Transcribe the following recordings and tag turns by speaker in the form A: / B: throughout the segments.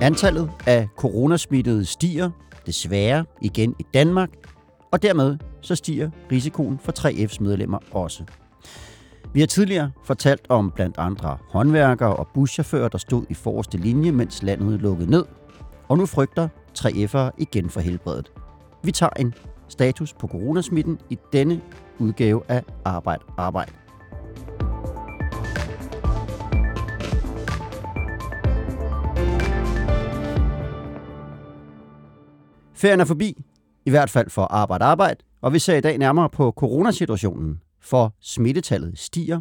A: Antallet af coronasmittede stiger desværre igen i Danmark, og dermed så stiger risikoen for 3F's medlemmer også. Vi har tidligere fortalt om blandt andre håndværkere og buschauffører, der stod i forreste linje, mens landet lukkede ned. Og nu frygter 3F'ere igen for helbredet. Vi tager en status på coronasmitten i denne udgave af Arbejde Arbejde. Ferien er forbi, i hvert fald for arbejde arbejde, og vi ser i dag nærmere på coronasituationen, for smittetallet stiger,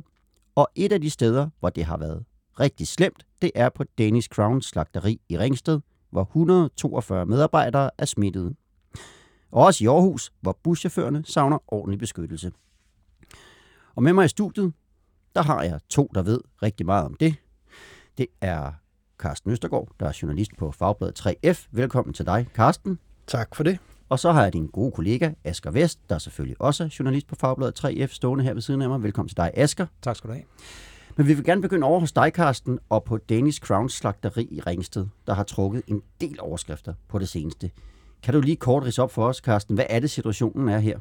A: og et af de steder, hvor det har været rigtig slemt, det er på Danish Crown slagteri i Ringsted, hvor 142 medarbejdere er smittede. Og også i Aarhus, hvor buschaufførerne savner ordentlig beskyttelse. Og med mig i studiet, der har jeg to, der ved rigtig meget om det. Det er Carsten Østergaard, der er journalist på Fagbladet 3F. Velkommen til dig, Carsten.
B: Tak for det.
A: Og så har jeg din gode kollega, Asger Vest, der er selvfølgelig også er journalist på Fagbladet 3F, stående her ved siden af mig. Velkommen til dig, Asger.
C: Tak skal du have.
A: Men vi vil gerne begynde over hos dig, Karsten, og på Danish Crown slagteri i Ringsted, der har trukket en del overskrifter på det seneste. Kan du lige kort rise op for os, Carsten? Hvad er det, situationen er her?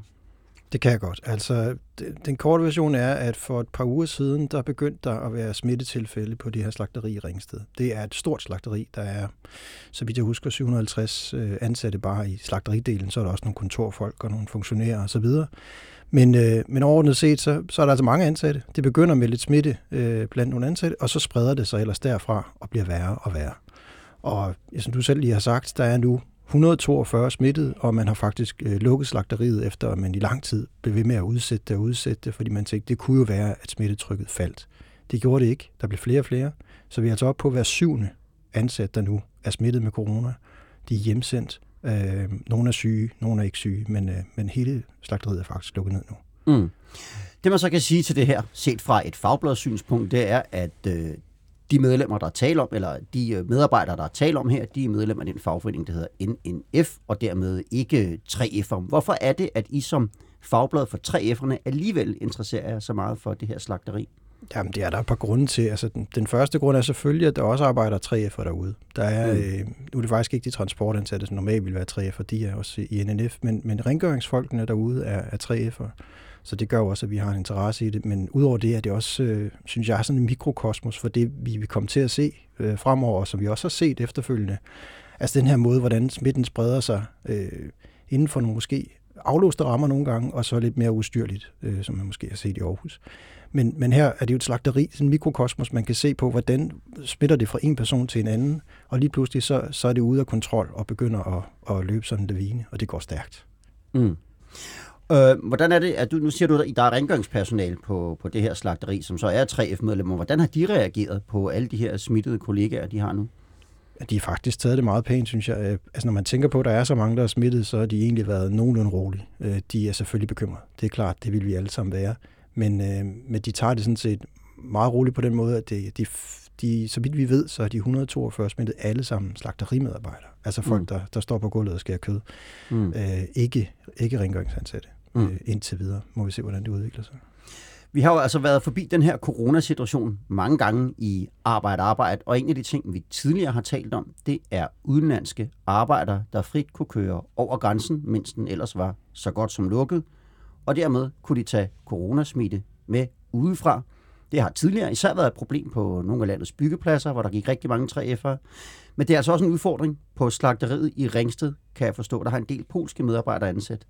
B: Det kan jeg godt. Altså, den korte version er, at for et par uger siden, der begyndte der at være smittetilfælde på det her slagteri i Ringsted. Det er et stort slagteri, der er, så vidt jeg husker, 750 øh, ansatte bare i slagteridelen. Så er der også nogle kontorfolk og nogle funktionærer osv. Men, øh, men overordnet set, så, så er der altså mange ansatte. Det begynder med lidt smitte øh, blandt nogle ansatte, og så spreder det sig ellers derfra og bliver værre og værre. Og som du selv lige har sagt, der er nu 142 smittet, og man har faktisk øh, lukket slagteriet, efter at man i lang tid blev ved med at udsætte det og udsætte det, fordi man tænkte, det kunne jo være, at smittetrykket faldt. Det gjorde det ikke. Der blev flere og flere. Så vi er altså oppe på hver syvende ansat, der nu er smittet med corona. De er hjemsendt. Øh, nogle er syge, nogle er ikke syge, men, øh, men hele slagteriet er faktisk lukket ned nu.
A: Mm. Det man så kan sige til det her, set fra et fagbladssynspunkt, det er, at øh, de medlemmer, der er tale om, eller de øh, medarbejdere, der er tale om her, de er medlemmer af den fagforening, der hedder NNF, og dermed ikke 3F'er. Hvorfor er det, at I som fagblad for 3F'erne alligevel interesserer jer så meget for det her slagteri?
B: Jamen, det er der et par grunde til. Altså, den, den første grund er selvfølgelig, at der også arbejder 3F'er derude. Der er, mm. øh, nu er det faktisk ikke de transportansatte, som normalt vil være 3F'er, de er også i NNF, men, men rengøringsfolkene derude er, er 3F'er. Så det gør jo også, at vi har en interesse i det. Men udover det er det også, øh, synes jeg, sådan en mikrokosmos for det, vi vil komme til at se øh, fremover, og som vi også har set efterfølgende. Altså den her måde, hvordan smitten spreder sig øh, inden for nogle måske aflåste rammer nogle gange, og så lidt mere ustyrligt, øh, som man måske har set i Aarhus. Men, men her er det jo et slagteri, sådan en mikrokosmos, man kan se på, hvordan smitter det fra en person til en anden, og lige pludselig så, så er det ude af kontrol og begynder at, at løbe sådan en lavine, og det går stærkt.
A: Mm. Øh, hvordan er det, at du, nu siger du, at der er rengøringspersonale på, på det her slagteri, som så er 3F-medlemmer. Hvordan har de reageret på alle de her smittede kollegaer, de har nu?
B: Ja, de har faktisk taget det meget pænt, synes jeg. Øh, altså, når man tænker på, at der er så mange, der er smittet, så har de egentlig været nogenlunde rolige. Øh, de er selvfølgelig bekymret. Det er klart, det vil vi alle sammen være. Men, øh, men de tager det sådan set meget roligt på den måde, at det, de, de, så vidt vi ved, så er de 142 smittet alle sammen slagterimedarbejdere. Altså folk, mm. der, der står på gulvet og skærer kød. Mm. Øh, ikke, ikke rengøringsansatte mm. øh, indtil videre. Må vi se, hvordan det udvikler sig.
A: Vi har jo altså været forbi den her coronasituation mange gange i arbejde arbejde, og en af de ting, vi tidligere har talt om, det er udenlandske arbejdere, der frit kunne køre over grænsen, mens den ellers var så godt som lukket, og dermed kunne de tage coronasmitte med udefra. Det har tidligere især været et problem på nogle af landets byggepladser, hvor der gik rigtig mange 3F'ere. Men det er altså også en udfordring på slagteriet i Ringsted, kan jeg forstå. Der har en del polske medarbejdere ansat.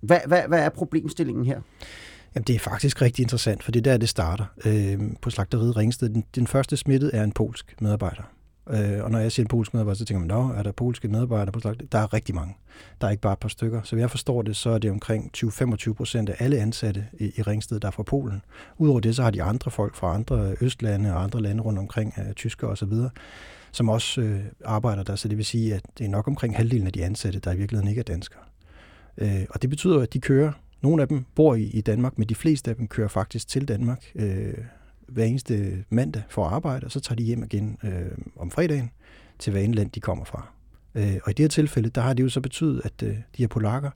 A: Hvad, hvad, hvad er problemstillingen her?
B: Jamen, det er faktisk rigtig interessant, for det er der, det starter. Øh, på slagteriet Ringsted, den, den første smittet er en polsk medarbejder. Øh, og når jeg siger en polsk medarbejder, så tænker man, nå, er der polske medarbejdere på slagteriet? Der er rigtig mange. Der er ikke bare et par stykker. Så jeg forstår det, så er det omkring 20-25 procent af alle ansatte i, i Ringsted, der er fra Polen. Udover det, så har de andre folk fra andre østlande og andre lande rundt omkring, øh, tysker osv., som også øh, arbejder der. Så det vil sige, at det er nok omkring halvdelen af de ansatte, der i virkeligheden ikke er danskere. Øh, og det betyder, at de kører, nogle af dem bor i, i Danmark, men de fleste af dem kører faktisk til Danmark øh, hver eneste mandag for at arbejde, og så tager de hjem igen øh, om fredagen til hver land, de kommer fra. Øh, og i det her tilfælde, der har det jo så betydet, at øh, de her polakker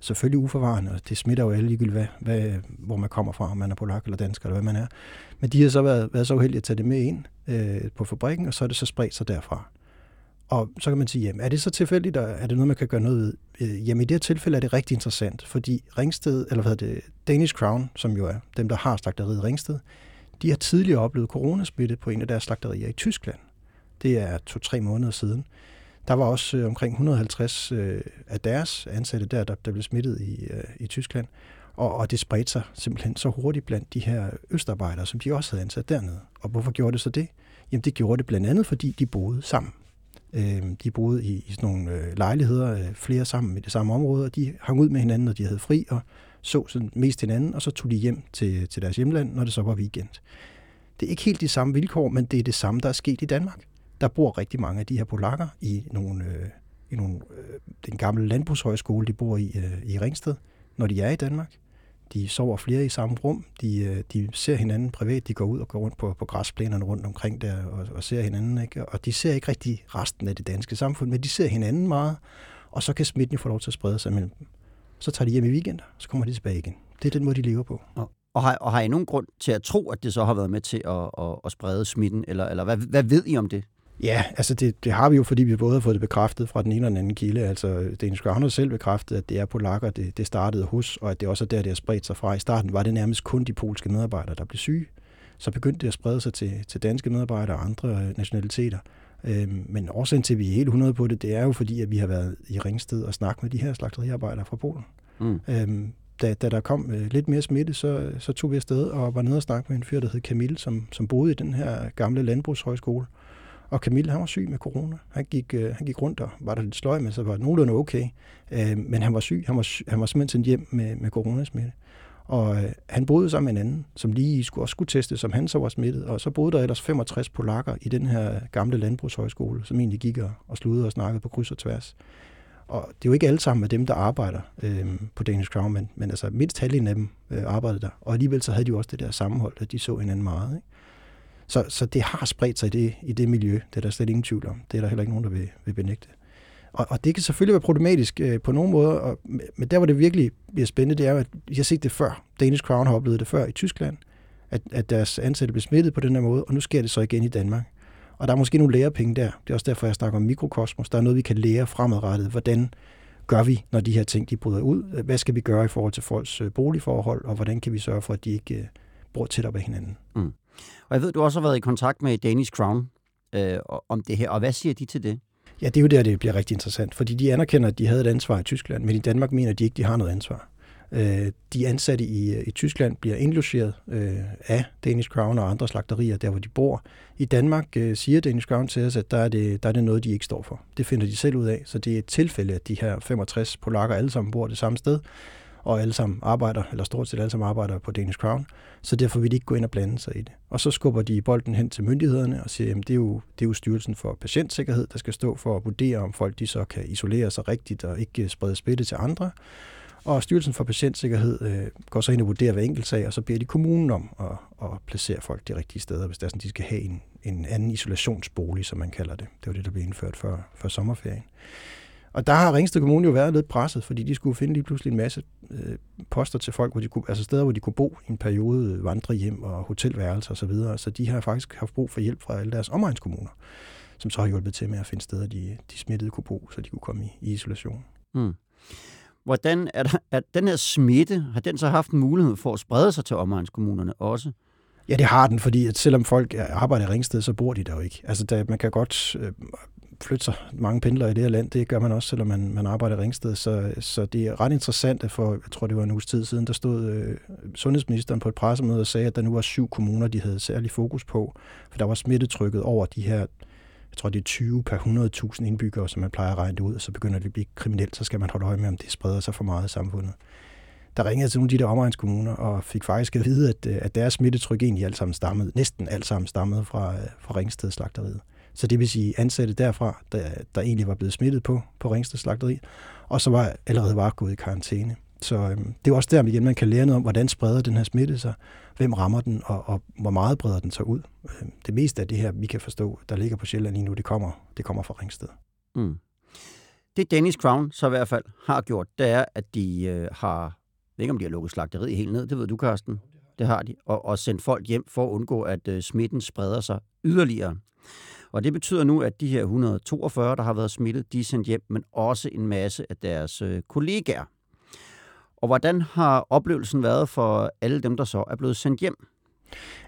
B: selvfølgelig uforvarende, og det smitter jo alle ligegyldigt, hvad, hvad, hvor man kommer fra, om man er polak eller dansk, eller hvad man er. Men de har så været, været så uheldige at tage det med ind øh, på fabrikken, og så er det så spredt sig derfra. Og så kan man sige, jamen, er det så tilfældigt, og er det noget, man kan gøre noget ved? Øh, jamen i det her tilfælde er det rigtig interessant, fordi Ringsted, eller hvad det, Danish Crown, som jo er dem, der har slagteriet Ringsted, de har tidligere oplevet coronasmitte på en af deres slagterier i Tyskland. Det er to-tre måneder siden. Der var også øh, omkring 150 øh, af deres ansatte der, der, der blev smittet i, øh, i Tyskland. Og, og det spredte sig simpelthen så hurtigt blandt de her østarbejdere, som de også havde ansat dernede. Og hvorfor gjorde det så det? Jamen det gjorde det blandt andet, fordi de boede sammen. Øh, de boede i, i sådan nogle øh, lejligheder, øh, flere sammen i det samme område, og de hang ud med hinanden, når de havde fri, og så sådan mest hinanden, og så tog de hjem til, til deres hjemland, når det så var weekend. Det er ikke helt de samme vilkår, men det er det samme, der er sket i Danmark. Der bor rigtig mange af de her polakker i nogle, øh, i nogle øh, den gamle landbrugshøjskole, de bor i øh, i Ringsted, når de er i Danmark. De sover flere i samme rum, de, øh, de ser hinanden privat, de går ud og går rundt på, på græsplænerne rundt omkring der og, og ser hinanden. Ikke? Og de ser ikke rigtig resten af det danske samfund, men de ser hinanden meget, og så kan smitten jo få lov til at sprede sig mellem dem. Så tager de hjem i weekender, så kommer de tilbage igen. Det er den måde, de lever på.
A: Og, og, har, og har I nogen grund til at tro, at det så har været med til at, at, at sprede smitten, eller, eller hvad, hvad ved I om det?
B: Ja, altså det, det har vi jo, fordi vi både har fået det bekræftet fra den ene og den anden kilde. Altså Danish Crown har selv bekræftet, at det er polakker, det, det startede hos, og at det også er der, det har spredt sig fra. I starten var det nærmest kun de polske medarbejdere, der blev syge. Så begyndte det at sprede sig til, til danske medarbejdere og andre nationaliteter. Øhm, men årsagen til, at vi er helt 100 på det, det er jo fordi, at vi har været i Ringsted og snakket med de her slagteriarbejdere fra Polen. Mm. Øhm, da, da der kom øh, lidt mere smitte, så, så tog vi afsted og var nede og snakke med en fyr, der hed Camille, som, som boede i den her gamle landbrugshøjskole. Og Camille, han var syg med corona. Han gik, øh, han gik rundt og var der lidt sløj, men så var nogenlunde okay. Øh, men han var syg. Han var, han var simpelthen sendt hjem med, med coronasmitte. Og øh, han boede sammen med en anden, som lige skulle, også skulle teste, som han så var smittet. Og så boede der ellers 65 polakker i den her gamle landbrugshøjskole, som egentlig gik og, og og snakkede på kryds og tværs. Og det er jo ikke alle sammen af dem, der arbejder øh, på Danish Crown, men, men altså mindst halvdelen af dem øh, arbejdede der. Og alligevel så havde de jo også det der sammenhold, at de så hinanden meget. Ikke? Så, så det har spredt sig i det, i det miljø. Det er der slet ingen tvivl om. Det er der heller ikke nogen, der vil, vil benægte. Og, og det kan selvfølgelig være problematisk øh, på nogle måder, og, men der, hvor det virkelig bliver spændende, det er jo, at jeg har set det før. Danish Crown har oplevet det før i Tyskland, at, at deres ansatte blev smittet på den her måde, og nu sker det så igen i Danmark. Og der er måske nogle lærepenge der. Det er også derfor, jeg snakker om mikrokosmos. Der er noget, vi kan lære fremadrettet. Hvordan gør vi, når de her ting de bryder ud? Hvad skal vi gøre i forhold til folks øh, boligforhold, og hvordan kan vi sørge for, at de ikke øh, bor tæt op ad hinanden? Mm.
A: Og jeg ved, du også har været i kontakt med Danish Crown øh, om det her, og hvad siger de til det?
B: Ja, det er jo der, det bliver rigtig interessant, fordi de anerkender, at de havde et ansvar i Tyskland, men i Danmark mener de ikke, de har noget ansvar. Øh, de ansatte i, øh, i Tyskland bliver indlogeret øh, af Danish Crown og andre slagterier, der hvor de bor. I Danmark øh, siger Danish Crown til os, at der er, det, der er det noget, de ikke står for. Det finder de selv ud af, så det er et tilfælde, at de her 65 polakker alle sammen bor det samme sted, og alle sammen arbejder, eller stort set alle sammen arbejder på Danish Crown, så derfor vil de ikke gå ind og blande sig i det. Og så skubber de bolden hen til myndighederne og siger, at det er, jo, det er jo Styrelsen for Patientsikkerhed, der skal stå for at vurdere, om folk de så kan isolere sig rigtigt og ikke øh, sprede smitte til andre. Og Styrelsen for Patientsikkerhed øh, går så ind og vurderer hver enkelt sag, og så beder de kommunen om at, at placere folk de rigtige steder, hvis det er sådan, de skal have en, en anden isolationsbolig, som man kalder det. Det var det, der blev indført før, før sommerferien. Og der har Ringsted Kommune jo været lidt presset, fordi de skulle finde lige pludselig en masse øh, poster til folk, hvor de kunne, altså steder, hvor de kunne bo i en periode, vandre hjem og hotelværelser osv. Så, videre. så de har faktisk haft brug for hjælp fra alle deres omegnskommuner, som så har hjulpet til med at finde steder, de, de smittede kunne bo, så de kunne komme i, i isolation. Mm.
A: Hvordan er, der, er den her smitte, har den så haft en mulighed for at sprede sig til omegnskommunerne også?
B: Ja, det har den, fordi at selvom folk arbejder i Ringsted, så bor de der jo ikke. Altså, der, man kan godt øh, flytte sig mange pendler i det her land. Det gør man også, selvom man, man arbejder i Ringsted. Så, så det er ret interessant, for, jeg tror, det var en uges tid siden, der stod øh, sundhedsministeren på et pressemøde og sagde, at der nu var syv kommuner, de havde særlig fokus på, for der var smittetrykket over de her jeg tror, det er 20 per 100.000 indbyggere, som man plejer at regne det ud, og så begynder det at blive kriminelt, så skal man holde øje med, om det spreder sig for meget i samfundet. Der ringede til nogle af de der omegnskommuner, og fik faktisk at vide, at, øh, at deres smittetryk egentlig alt sammen stammede, næsten alt sammen stammede fra, øh, fra Ringsted Slagteriet. Så det vil sige ansatte derfra, der, der egentlig var blevet smittet på, på Ringsted Slagteri, og så var allerede var gået i karantæne. Så øhm, det er også der, igen, man kan lære noget om, hvordan spreder den her smitte sig, hvem rammer den, og, og hvor meget breder den sig ud. Øhm, det meste af det her, vi kan forstå, der ligger på Sjælland lige nu, det kommer, det kommer fra Ringsted. Mm.
A: Det Danish Crown så i hvert fald har gjort, det er, at de øh, har, jeg ved ikke om de har lukket slagteriet helt ned, det ved du, Karsten. Det har de. Og, og sendt folk hjem for at undgå, at øh, smitten spreder sig yderligere. Og det betyder nu, at de her 142, der har været smittet, de er sendt hjem, men også en masse af deres øh, kollegaer. Og hvordan har oplevelsen været for alle dem, der så er blevet sendt hjem?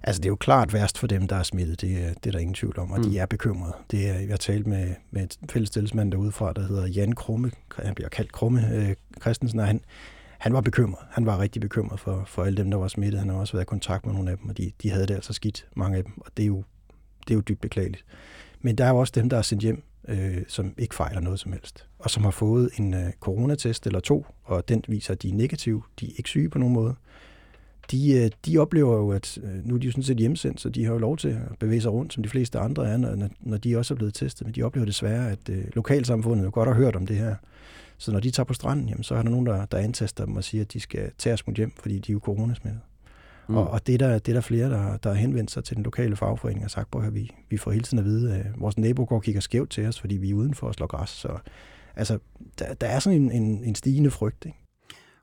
B: Altså, det er jo klart værst for dem, der er smittet. Det, er, det er der ingen tvivl om, og mm. de er bekymrede. Det er, jeg har talt med, med et stillesmand derudefra, der hedder Jan Krumme. Han bliver kaldt Krumme øh, Christensen, og han, han var bekymret. Han var rigtig bekymret for, for alle dem, der var smittet. Han har også været i kontakt med nogle af dem, og de, de havde det altså skidt, mange af dem. Og det er jo, det er jo dybt beklageligt. Men der er jo også dem, der er sendt hjem, øh, som ikke fejler noget som helst, og som har fået en øh, coronatest eller to, og den viser, at de er negative, de er ikke syge på nogen måde. De, øh, de oplever jo, at øh, nu er de jo sådan set hjemsendt, så de har jo lov til at bevæge sig rundt, som de fleste andre er, når, når de også er blevet testet. Men de oplever desværre, at øh, lokalsamfundet jo godt har hørt om det her. Så når de tager på stranden, jamen, så er der nogen, der, der antaster dem og siger, at de skal tage os mod hjem, fordi de er jo coronasmittet. Mm. Og, og det, er der, det er der flere, der, der har henvendt sig til den lokale fagforening og sagt, at vi, vi får hele tiden at vide, at vores nabo går og kigger skævt til os, fordi vi er uden for at slå græs. Så altså, der, der er sådan en, en, en stigende frygt. Ikke?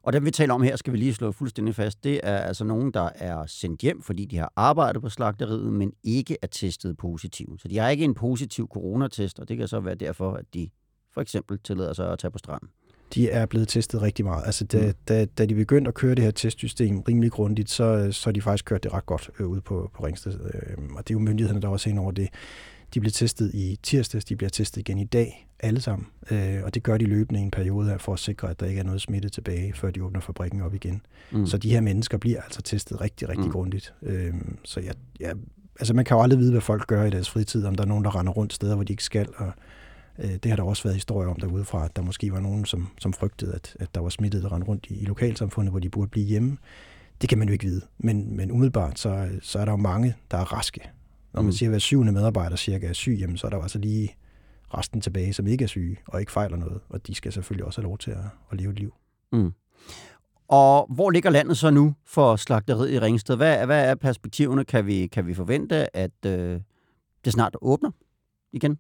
A: Og det vi taler om her, skal vi lige slå fuldstændig fast, det er altså nogen, der er sendt hjem, fordi de har arbejdet på slagteriet, men ikke er testet positiv. Så de har ikke en positiv coronatest, og det kan så være derfor, at de for eksempel tillader sig at tage på stranden
B: de er blevet testet rigtig meget. Altså, da, mm. da, da de begyndte at køre det her testsystem rimelig grundigt, så, så de faktisk kørt det ret godt øh, ude på, på Ringsted. Øh, og det er jo myndighederne, der også ind over det. De blev testet i tirsdags, de bliver testet igen i dag, alle sammen. Øh, og det gør de løbende i en periode her, for at sikre, at der ikke er noget smitte tilbage, før de åbner fabrikken op igen. Mm. Så de her mennesker bliver altså testet rigtig, rigtig mm. grundigt. Øh, så jeg, jeg, altså man kan jo aldrig vide, hvad folk gør i deres fritid, om der er nogen, der render rundt steder, hvor de ikke skal, og det har der også været historier om derudefra, at der måske var nogen, som, som frygtede, at, at der var smittet, der rendte rundt i, i lokalsamfundet, hvor de burde blive hjemme. Det kan man jo ikke vide. Men, men umiddelbart, så, så er der jo mange, der er raske. Når man mm. siger, at hver syvende medarbejder cirka er syg, jamen, så er der jo altså lige resten tilbage, som ikke er syge og ikke fejler noget. Og de skal selvfølgelig også have lov til at, at leve et liv. Mm.
A: Og hvor ligger landet så nu for slagteriet i Ringsted? Hvad, hvad er perspektiverne? Kan vi, kan vi forvente, at øh, det snart åbner igen?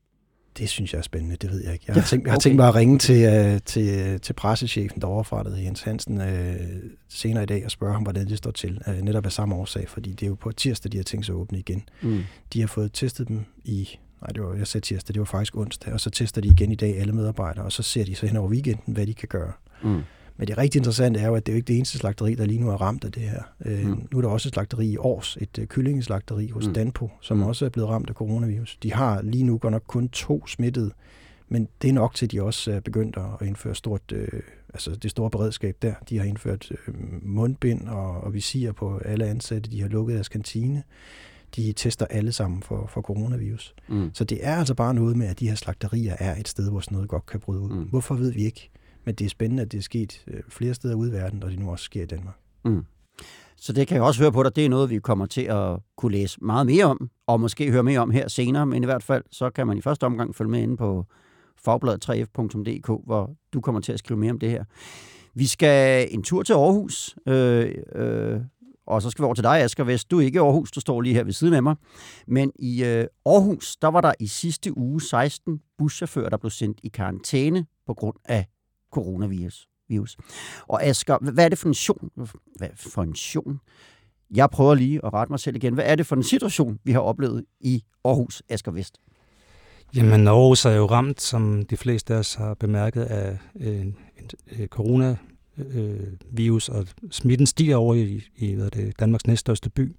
B: Det synes jeg er spændende, det ved jeg ikke. Jeg har, tænkt, jeg har okay. tænkt mig at ringe til, uh, til, til pressechefen derovre fra det, Jens Hansen, uh, senere i dag og spørge ham, hvordan det står til. Uh, netop af samme årsag, fordi det er jo på tirsdag, de har tænkt sig at åbne igen. Mm. De har fået testet dem i, nej, det var, jeg sagde tirsdag, det var faktisk onsdag, og så tester de igen i dag alle medarbejdere, og så ser de så hen over weekenden, hvad de kan gøre. Mm. Men det rigtig interessante er jo, at det er jo ikke det eneste slagteri, der lige nu er ramt af det her. Øh, mm. Nu er der også et slagteri i Års, et uh, kyllingeslagteri hos mm. Danpo, som mm. også er blevet ramt af coronavirus. De har lige nu godt nok kun to smittede, men det er nok til, at de også er begyndt at indføre stort, øh, altså det store beredskab der. De har indført øh, mundbind og, og visir på alle ansatte. De har lukket deres kantine. De tester alle sammen for, for coronavirus. Mm. Så det er altså bare noget med, at de her slagterier er et sted, hvor sådan noget godt kan bryde ud. Mm. Hvorfor ved vi ikke? Men det er spændende, at det er sket øh, flere steder ude i verden, og det nu også sker i Danmark. Mm.
A: Så det kan jeg også høre på dig, det er noget, vi kommer til at kunne læse meget mere om, og måske høre mere om her senere, men i hvert fald, så kan man i første omgang følge med inde på fagbladet3f.dk, hvor du kommer til at skrive mere om det her. Vi skal en tur til Aarhus, øh, øh, og så skal vi over til dig, Asger Vest. Du er ikke i Aarhus, du står lige her ved siden af mig. Men i øh, Aarhus, der var der i sidste uge 16 buschauffører, der blev sendt i karantæne på grund af coronavirus. Virus. Og Asger, hvad er det for en situation? Hvad for en situation? Jeg prøver lige at rette mig selv igen. Hvad er det for en situation, vi har oplevet i Aarhus, Asger Vest?
C: Jamen, Aarhus er jo ramt, som de fleste af os har bemærket, af øh, en, en, en øh, coronavirus, øh, og smitten stiger over i, i hvad det, Danmarks næststørste by.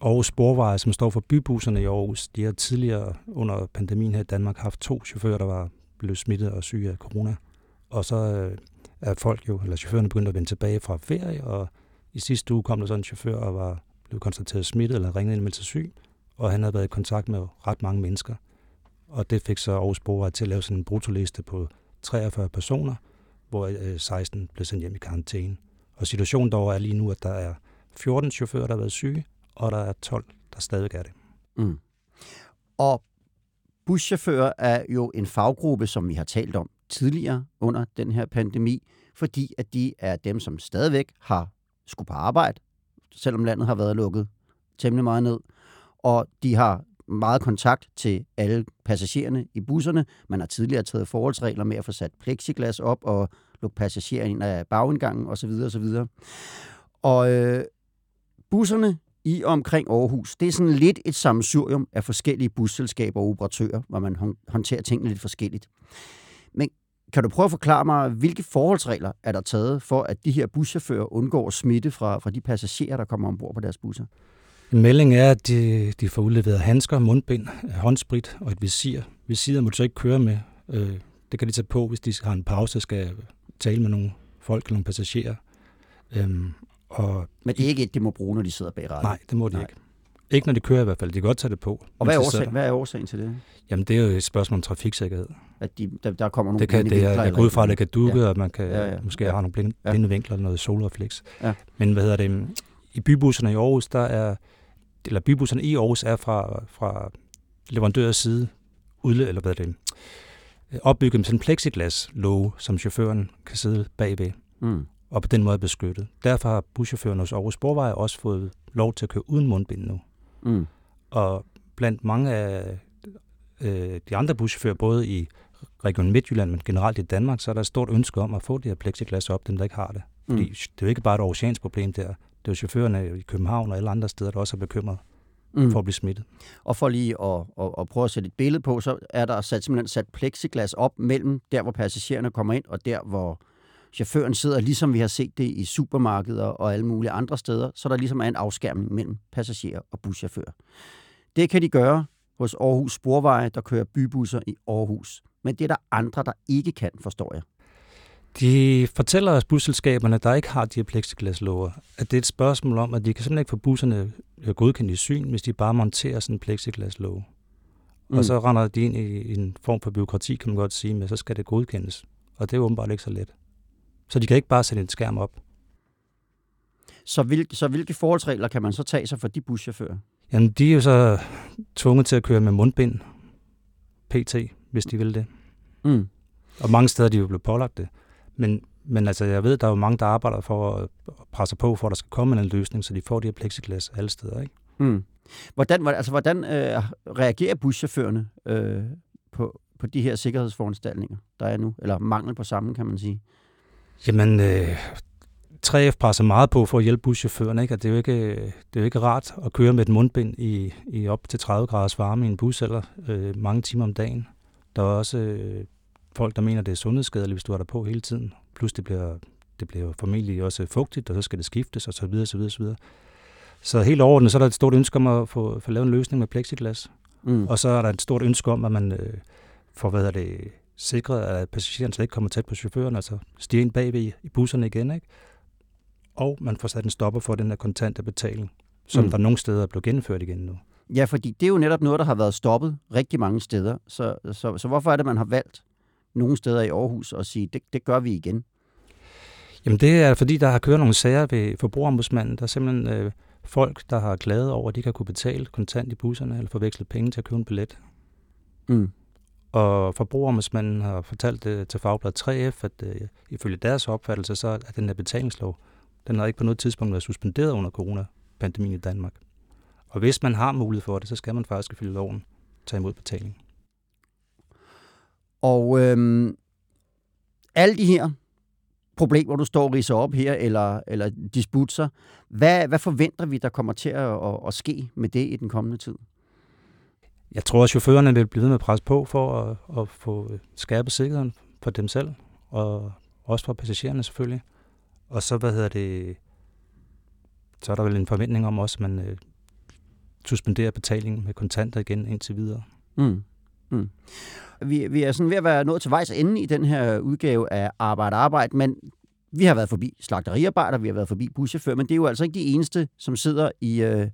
C: Aarhus Sporveje, som står for bybusserne i Aarhus, de har tidligere under pandemien her i Danmark haft to chauffører, der var blevet smittet og syge af corona. Og så øh, er folk jo, eller chaufførerne begyndt at vende tilbage fra ferie, og i sidste uge kom der sådan en chauffør og var blevet konstateret smittet eller ringet ind med til syg, og han havde været i kontakt med ret mange mennesker. Og det fik så Aarhus Borgere til at lave sådan en brutoliste på 43 personer, hvor øh, 16 blev sendt hjem i karantæne. Og situationen dog er lige nu, at der er 14 chauffører, der har været syge, og der er 12, der stadig er det. Mm.
A: Og buschauffører er jo en faggruppe, som vi har talt om tidligere under den her pandemi, fordi at de er dem, som stadigvæk har skulle på arbejde, selvom landet har været lukket temmelig meget ned. Og de har meget kontakt til alle passagererne i busserne. Man har tidligere taget forholdsregler med at få sat plexiglas op og lukke passagerer ind af bagindgangen osv. osv. Og øh, busserne i og omkring Aarhus, det er sådan lidt et sammensurium af forskellige busselskaber og operatører, hvor man håndterer tingene lidt forskelligt. Kan du prøve at forklare mig, hvilke forholdsregler er der taget for, at de her buschauffører undgår smitte fra, fra de passagerer, der kommer ombord på deres busser?
C: En melding er, at de, de får udleveret handsker, mundbind, håndsprit og et visir. Visiret må du så ikke køre med. Øh, det kan de tage på, hvis de har en pause og skal tale med nogle folk eller nogle passagerer. Øhm,
A: og Men det er ikke et, de må bruge, når de sidder bag rattet?
C: Nej, det må de nej. ikke. Ikke når de kører i hvert fald. De kan godt tage det på.
A: Og hvad er, årsagen, hvad er årsagen til det?
C: Jamen, det er jo et spørgsmål om trafiksikkerhed.
A: At de, der, der kommer nogle
C: det kan, det er, jeg går ud fra, at det kan dukke, ja. og man kan
A: ja, ja.
C: måske
A: ja.
C: have nogle blinde, blinde vinkler eller noget solrefleks.
A: Ja.
C: Men hvad hedder det? I bybusserne i Aarhus, der er, eller bybusserne i Aarhus er fra, fra leverandørers side udle, eller hvad er det, opbygget med sådan en plexiglas-låge, som chaufføren kan sidde bagved. Mm. Og på den måde beskyttet. Derfor har buschaufføren hos Aarhus Sporveje også fået lov til at køre uden mundbind nu. Mm. Og blandt mange af øh, de andre buschauffører, både i Region Midtjylland, men generelt i Danmark, så er der et stort ønske om at få det her plexiglas op, dem der ikke har det. Fordi mm. det er jo ikke bare et oceansk problem der. Det er jo chaufførerne i København og alle andre steder, der også er bekymret mm. for at blive smittet.
A: Og for lige at, at, at prøve at sætte et billede på, så er der sat, simpelthen sat plexiglas op mellem der, hvor passagererne kommer ind, og der, hvor chaufføren sidder, ligesom vi har set det i supermarkeder og alle mulige andre steder, så der ligesom er en afskærmning mellem passagerer og buschauffør. Det kan de gøre hos Aarhus Sporveje, der kører bybusser i Aarhus. Men det er der andre, der ikke kan, forstår jeg.
C: De fortæller os busselskaberne, der ikke har de her plexiglaslåger, at det er et spørgsmål om, at de kan simpelthen ikke få busserne øh, godkendt i syn, hvis de bare monterer sådan en plexiglaslåge. Mm. Og så render de ind i en form for byråkrati, kan man godt sige, men så skal det godkendes. Og det er åbenbart ikke så let. Så de kan ikke bare sætte en skærm op.
A: Så, hvil, så hvilke forholdsregler kan man så tage sig for de buschauffører?
C: Jamen, de er jo så tvunget til at køre med mundbind, PT, hvis de vil det. Mm. Og mange steder de er jo blevet pålagt det. Men, men altså, jeg ved, der er jo mange, der arbejder for at presse på, for at der skal komme en løsning, så de får de her plexiglas alle steder. Ikke? Mm.
A: Hvordan, altså, hvordan øh, reagerer buschaufførerne øh, på, på de her sikkerhedsforanstaltninger, der er nu? Eller mangel på sammen, kan man sige?
C: Jamen, øh, 3F presser meget på for at hjælpe buschaufførerne, ikke? Og det er jo ikke, det er jo ikke rart at køre med et mundbind i, i op til 30 graders varme i en bus eller øh, mange timer om dagen. Der er også øh, folk, der mener, det er sundhedsskadeligt, hvis du har der på hele tiden. Plus det bliver, det bliver formentlig også fugtigt, og så skal det skiftes, og så videre, så videre, så videre. Så helt overordnet, så er der et stort ønske om at få, få lavet en løsning med plexiglas. Mm. Og så er der et stort ønske om, at man øh, får, hvad hedder det, sikret, at passageren slet ikke kommer tæt på chaufføren, altså stiger ind bagved i busserne igen, ikke? Og man får sat en stopper for den her kontante betaling, som mm. der nogle steder er blevet gennemført igen nu.
A: Ja, fordi det er jo netop noget, der har været stoppet rigtig mange steder. Så, så, så hvorfor er det, man har valgt nogle steder i Aarhus at sige, det, det gør vi igen?
C: Jamen det er, fordi der har kørt nogle sager ved forbrugerombudsmanden. Der er simpelthen øh, folk, der har klaget over, at de kan kunne betale kontant i busserne, eller forveksle penge til at købe en billet. Mm. Og forbrugerombudsmanden har fortalt det til Fagblad 3F, at øh, ifølge deres opfattelse, så er den her betalingslov, den har ikke på noget tidspunkt været suspenderet under coronapandemien i Danmark. Og hvis man har mulighed for det, så skal man faktisk ifølge loven tage imod betaling.
A: Og øhm, alle de her problemer, du står og riser op her, eller, eller disputser, hvad, hvad forventer vi, der kommer til at, at, at ske med det i den kommende tid?
C: Jeg tror, at chaufførerne vil blive ved med at presse på for at, at få skærpet sikkerheden for dem selv, og også for passagererne selvfølgelig. Og så, hvad hedder det, så er der vel en forventning om også, at man øh, suspenderer betalingen med kontanter igen indtil videre. Mm.
A: Mm. Vi, vi er sådan ved at være nået til vejs ende i den her udgave af Arbejde Arbejde, men vi har været forbi slagteriarbejder, vi har været forbi buschauffører, men det er jo altså ikke de eneste, som sidder i, øh,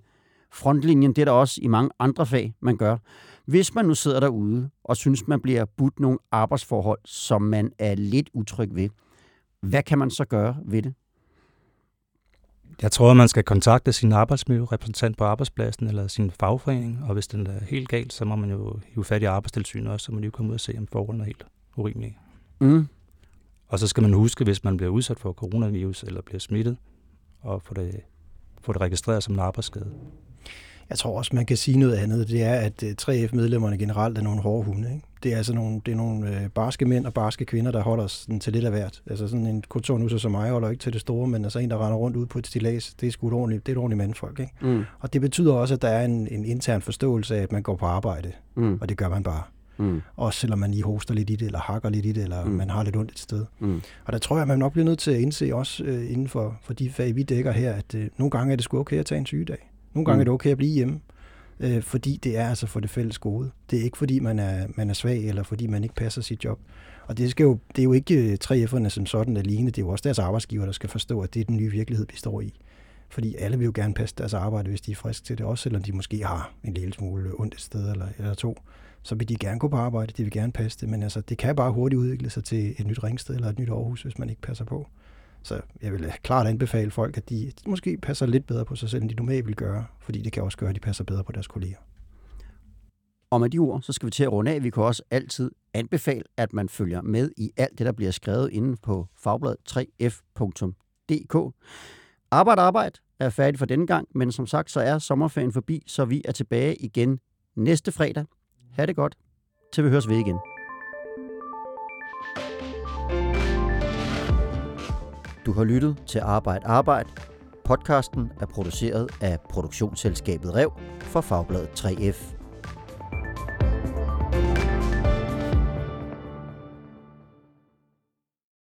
A: frontlinjen, det er der også i mange andre fag, man gør. Hvis man nu sidder derude og synes, man bliver budt nogle arbejdsforhold, som man er lidt utryg ved, hvad kan man så gøre ved det?
C: Jeg tror, man skal kontakte sin arbejdsmiljørepræsentant på arbejdspladsen eller sin fagforening, og hvis den er helt galt, så må man jo hive fat i arbejdstilsynet også, så man jo komme ud og se, om forholdene er helt urimelige. Mm. Og så skal man huske, hvis man bliver udsat for coronavirus eller bliver smittet, og få det, få det registreret som en arbejdsskade.
B: Jeg tror også, man kan sige noget andet. Det er, at 3F-medlemmerne øh, generelt er nogle hårde hunde. Ikke? Det er altså nogle, det er nogle øh, barske mænd og barske kvinder, der holder sådan til lidt af hvert. Altså sådan en kulturnusser som mig holder ikke til det store, men altså en, der render rundt ud på et stilas, det er sgu et ordentligt, det er et ordentligt mandfolk. Ikke? Mm. Og det betyder også, at der er en, en intern forståelse af, at man går på arbejde, mm. og det gør man bare. Mm. Også selvom man lige hoster lidt i det, eller hakker lidt i det, eller mm. man har lidt ondt et sted. Mm. Og der tror jeg, at man nok bliver nødt til at indse også øh, inden for, for de fag, vi dækker her, at øh, nogle gange er det sgu okay at tage en sygedag. Nogle gange mm. er det okay at blive hjemme, øh, fordi det er altså for det fælles gode. Det er ikke fordi, man er, man er svag, eller fordi man ikke passer sit job. Og det, skal jo, det er jo ikke 3F'erne øh, som sådan alene, det er jo også deres arbejdsgiver, der skal forstå, at det er den nye virkelighed, vi står i. Fordi alle vil jo gerne passe deres arbejde, hvis de er friske til det, også selvom de måske har en lille smule ondt et sted eller, eller to så vil de gerne gå på arbejde, de vil gerne passe det, men altså, det kan bare hurtigt udvikle sig til et nyt Ringsted eller et nyt Aarhus, hvis man ikke passer på. Så jeg vil klart anbefale folk, at de måske passer lidt bedre på sig selv, end de normalt vil gøre, fordi det kan også gøre, at de passer bedre på deres kolleger.
A: Og med de ord, så skal vi til at runde af. Vi kan også altid anbefale, at man følger med i alt det, der bliver skrevet inde på fagbladet 3f.dk. Arbejde, arbejde er færdig for denne gang, men som sagt, så er sommerferien forbi, så vi er tilbage igen næste fredag Ha' det godt, til vi høres ved igen. Du har lyttet til Arbejde Arbejde. Podcasten er produceret af produktionsselskabet Rev for Fagbladet 3F.